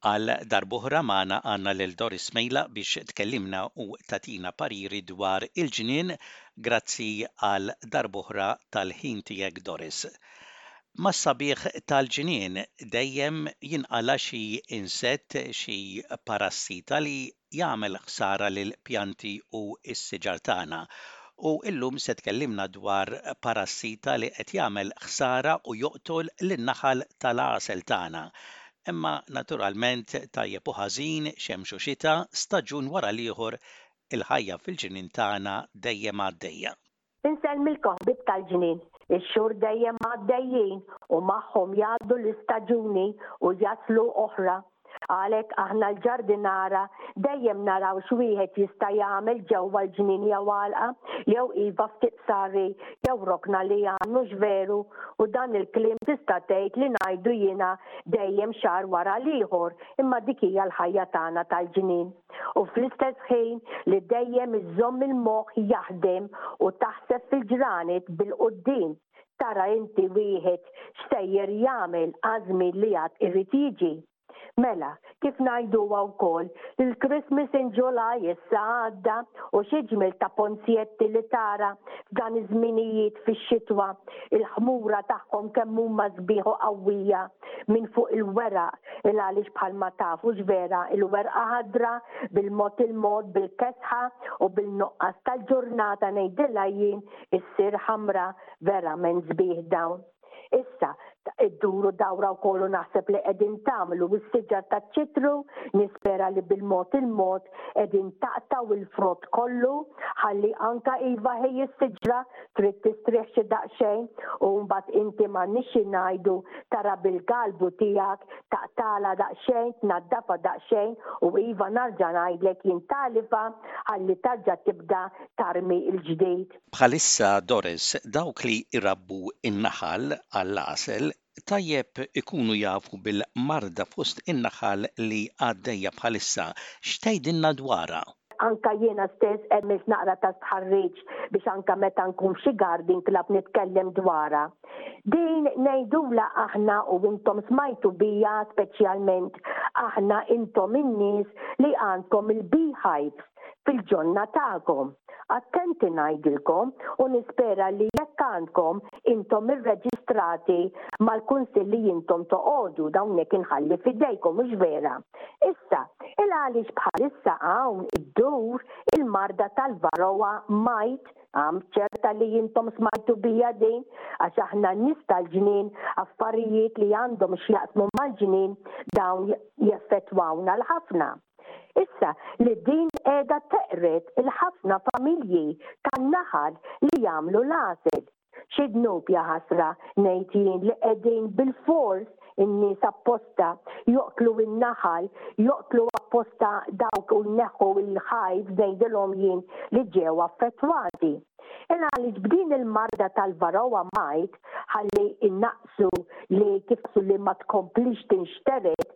Għal darb'oħra magħna għandna lil Doris Mejla biex tkellimna u tagħtina pariri dwar il-ġnien, grazzi għal darb'oħra tal-ħin tiegħek Doris. Mas-sabiħ tal-ġnien dejjem jinqala' xi insett, xi parassita li jagħmel ħsara lill-pjanti u s-siġar tagħna u llum se tkellimna dwar parassita li qed jagħmel ħsara u joqtol lin-naħal tal-għasel tagħna. Imma naturalment, tajjeb u ħażin, xemx u xita, staġun wara l-ieħor, il-ħajja fil-ġnien tagħna dejjem għaddejja. Insellmilkom ħbieb tal-ġnien. Ix-xhur dejjem għaddejjin u magħhom jgħaddu l-istaġuni u jaslu oħra. Għalhekk aħna l-ġardinara dejjem naraw x'wieħed jista' jagħmel ġewwa l-ġnien jew għalqa jew iva ftit sarri jew rokna li għandux veru u dan il-kliem tista' tgħid li ngħidu jiena dejjem xahar wara l-ieħor imma dik hija l-ħajja tagħna tal-ġnien. u fl-istess ħin li dejjem iżżomm il-moħħ jaħdem u taħseb fil-ġranet bil-quddiem tara inti wieħed x'sejjer jagħmel għaż-żmien li għad irid jiġi. Mela, kif ngħiduha wkoll li l-Christmas in July issa għadda u xi ġmiel ta' ponzjetti li tara f'dan iż-żminijiet fix-xitwa, il-ħmura tagħhom kemm huma sbieħ u qawwija, minn fuq il-weraq il għaliex bħalma tafu x'vera il-werqa ħadra bil-mod il-mod bil-kesħa u bil-nuqqas tal-ġurnata ngħidilha jien issir ħamra verament sbieħ dawn. Issa, idduru dawra wkoll u naħseb li qegħdin tagħmlu s-siġar taċ-ċitru, nispera li bil-mod il-mod qegħdin taqtaw il-frott kollu ħalli anke iva ħej is-siġra trid tistrieħ xi daqsxejn u mbagħad inti m'għandniex xi ngħidu tara bil-galbu tiegħek taqtagħla daqsxejn, tnaddafha daqsxejn u iva narġa' ngħidlek jien tagħlifha ħalli tarġa' tibda tarmi l-ġdid. Bħalissa Doris dawk li jrabbu n-naħal għall-għasel Tajjeb ikunu jafu bil-marda fost in-naħal li għaddejja bħalissa. X'tgħidilna dwarha? Anke jiena stess għamilt naqra ta' stħarriġ biex anke meta nkun f'xi garden club nitkellem dwarha. Din ngħidulha aħna u intom smajtu biha speċjalment aħna intom in-nies li għandkom il-beehives. fil-ġonna tagħkom. Attenti ngħidilkom u nispera li jekk għandkom intom irreġistrati mal-kunsill li intom toqogħdu, dawn hekk inħalli f'idejkom, hux vera? Issa, il għaliex bħalissa hawn iddur il-marda tal-Varroa Mite, am ċerta li intom smajtu biha din, għax aħna n-nies tal-ġnien affarijiet li għandhom x'jaqsmu mal-ġnien dawn jeffettwawna l-ħafna. Issa li din qiegħda teqred il-ħafna familji tan-naħal li jagħmlu l-għażel. Xi dnub jaħasra, ngħid jien li qegħdin bilfors in-nies apposta joqtlu n-naħal, joqtlu apposta dawk u jneħħu l-ħajt ngħidilhom jien li ġew affettwati. Ela għaliex b'din il-marda tal-Varroa mite ħalli jnaqqsu li kif li ma tkomplix tinxtered,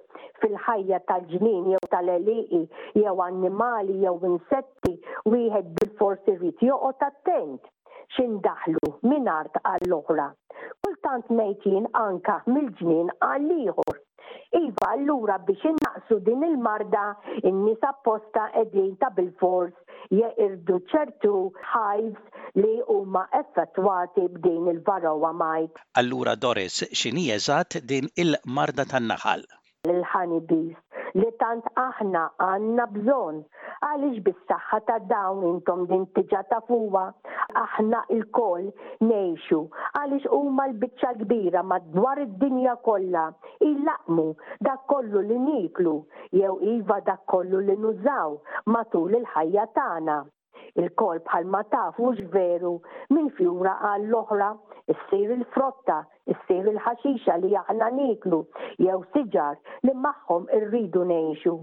Fil-ħajja tal-ġnien jew tal-għelieqi jew annimali jew insetti, wieħed bilfors irid joqgħod attent. X'in daħlu minn art għall-oħra. Kultant mejtin anka mill-ġnien għall-ieħor. Iva, allura biex innaqqsu din il-marda, in-nies apposta qegħdin tabilfors jeqirdu ċertu hives li huma effettwati b'din il-Varroa mite. Allura Doris, x'inhi eżatt din il-marda tan-naħal? L-honey bees li tant aħna għandna bżonn, għaliex bis-saħħa ta' dawn intom din diġa tafuha, aħna lkoll ngħixu, għaliex huma l-biċċa l-kbira madwar id-dinja kollha jlaqqmu dak kollu li nieklu jew iva dak kollu li nużaw matul il-ħajja tagħna. Ilkoll bħalma tafu x'veru, minn fjura għall-oħra ssir il-frotta, ssir il-ħaxixa li aħna nieklu jew siġar li magħhom irridu ngħixu.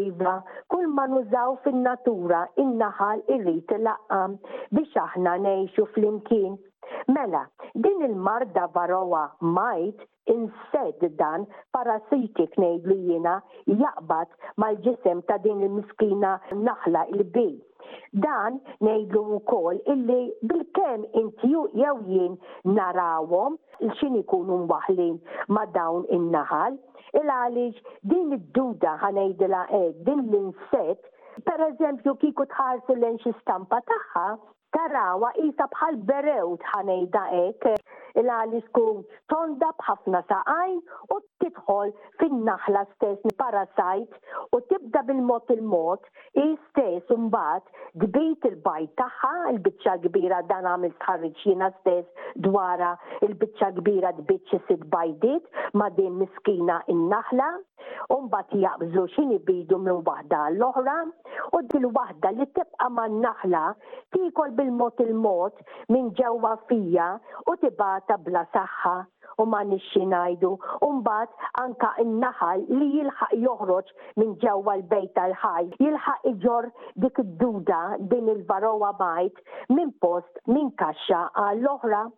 Iva, kull ma nużaw fin-natura n-naħal irid ilaqqam biex aħna ngħixu flimkien. Mela, din il-marda varroa mite insett dan parasitic ngħidlu jiena jaqbad mal-ġisem ta' din il-miskina naħla il-bi. Dan ngħidlu wkoll illi bilkemm int jew jien narawhom x'in ikunu mwaħħlin ma' dawn in-naħal. Il-għaliex din id-duda ħa ngħidilha hekk, din l-insett, pereżempju kieku tħarsu lejn xi stampa tagħha, Tarawha qisha bħal berewt ħa ngħidha hekk, il-għaliex tkun tonda b'ħafna saqajn u tidħol fin-naħla stess il-parasite u tibda bil-mod il-mod hi stess imbagħad tbid il-bajd tagħha, il-biċċa l-kbira dan għamilt stħarriġ jiena stess dwarha, il-biċċa l-kbira tbid xi sitt bajdiet ma' din miskina in-naħla. u mbagħad jaqbżu xini bidu minn waħda għall-oħra, u dil-waħda li tibqa' man-naħla tiekol bil-mod il-mod minn ġewwa fija u tibgħatha bla saħħa, u m'għandniex xi ngħidu, u mbagħad anke n-naħal li jilħaq joħroġ minn ġewwa l-bejt tal-ħaj jilħaq iġorr dik id-duda, din il-Varroa mite, minn post, minn kaxxa għall-oħra.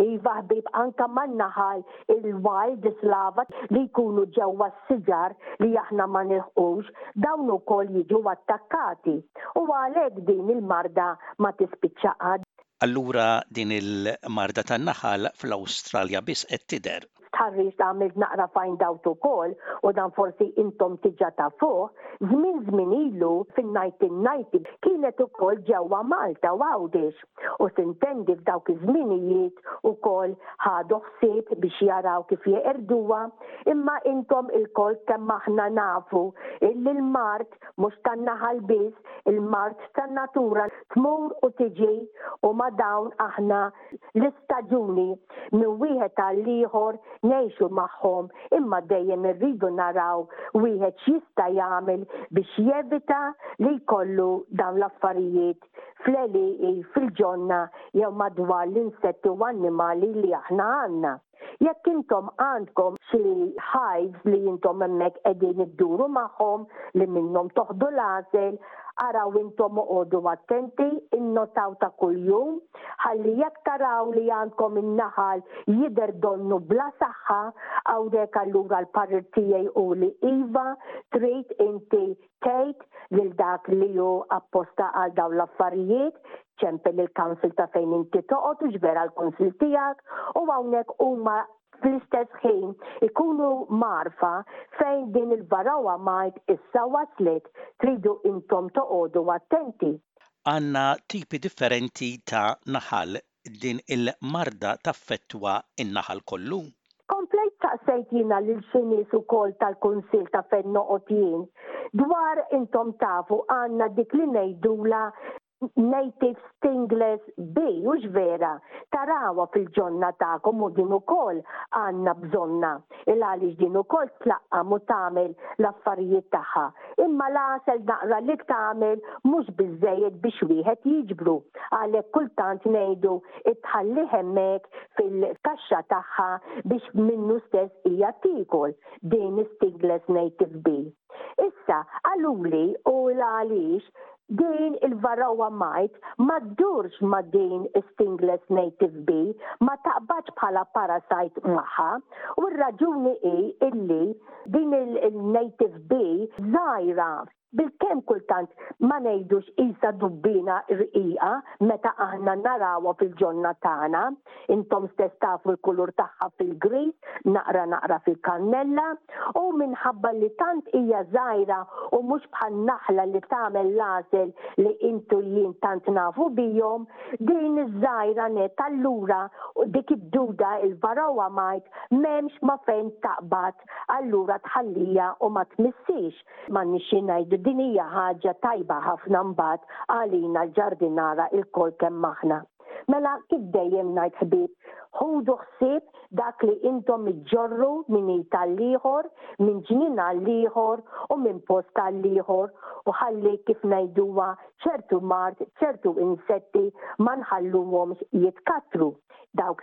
Iva ħbib anka man-naħal il-wild slava li jkunu ġewwa s-siġar li aħna ma nilħqux, dawn ukoll jiġu attakkati u għalhekk din il-marda ma tispiċċa qatt. Allura din il-marda tan-naħal fl-Awstralja biss qed tidher? F'tħarriġ li għamilt naqra find out ukoll, u dan forsi intom diġà tafuh, żmien żmien ilu, fin-nineteen ninety, kienet ukoll ġewwa Malta u Għawdex, u sintendi f'dawk iż-żminijiet ukoll ħadu ħsieb biex jaraw kif jeqirduha, imma intom ilkoll kemm aħna nafu illi l-mard mhux tan-naħal biss, il-mard tan-natura tmur u tiġi u ma' dawn aħna L-istaġuni minn wieħed għal ieħor ngħixu magħhom imma dejjem irridu naraw wieħed x'jista' jagħmel biex jevita li jkollu dawn l-affarijiet fl-għelieqi, fil-ġonna jew madwar l-insetti u annimali li aħna għandna. Jekk intom għandkom xi hives li intom hemmhekk qegħdin idduru magħhom li minnhom toħdu l-għasel, araw intom oqogħdu attenti, innotaw ta' kuljum, ħalli jekk taraw li għandkom in-naħal jidher donnu bla saħħa, hawnhekk allura l-parir tiegħi hu li iva, trid inti Tgħid lil dak li hu apposta għal dawn l-affarijiet, Ċempel il-council ta' fejn inti toqgħod u ġbera l-kunsill tiegħek, u hawnhekk huma fl-istess ħin ikunu mgħarrfa fejn din il-varroa mard issa waslet, tridu intom toqogħdu attenti. Għandna tipi differenti ta' naħal, din il-marda taffettwa n-naħal kollu? Komplejt saqsejt jiena lil xi nies ukoll tal-kunsill ta' fejn noqgħod jien dwar intom tafu għandna dik li ngħidulha native stingless bee hux vera tarawha fil-ġonna tagħkom u din ukoll għandna bżonnha. 'il għaliex din ukoll tlaqqam u tagħmel l-affarijiet tagħha, imma l-għasel naqra li tagħmel mhux biżżejjed biex wieħed jiġbru, għalhekk kultant ngħidu tħallih hemmhekk fil-kaxxa tagħha biex minnu stess hija tiekol, din is-Stingless Native Bee. Issa, qaluli u l-għaliex din il-Varroa Might ma ddurx ma' din is-Stingless Native B, ma taqbadx bħala parasite magħha, u r-raġuni hi illi din il-Native B żgħira, bilkemm kultant ma ngħidux qisha dubbiena rqiqa meta aħna narawha fil-ġonna tagħna, Intom stess tafu l-kulur tagħha fil-griż, naqra naqra fil-kannella, u minħabba li tant hija żgħira u mhux bħan-naħla li tagħmel l-għasel li int u jien tant nafu bihom, din iż-żgħira nett allura dik id-duda il-varroa mite m'hemmx ma' fejn taqbad allura tħalliha u ma tmissiex. M'għandniex xi ngħidu, din hija ħaġa tajba ħafna mbagħad għalina l-ġardinara lkoll kemm aħna. Mela kif dejjem ngħid ħbieb, ħudu ħsieb dak li intom iġġorru minn id għall-ieħor, minn ġnien għall-ieħor u minn post għall-ieħor u ħalli kif ngħiduha ċertu mard, ċertu insetti ma nħalluhomx jitkattru. Dawk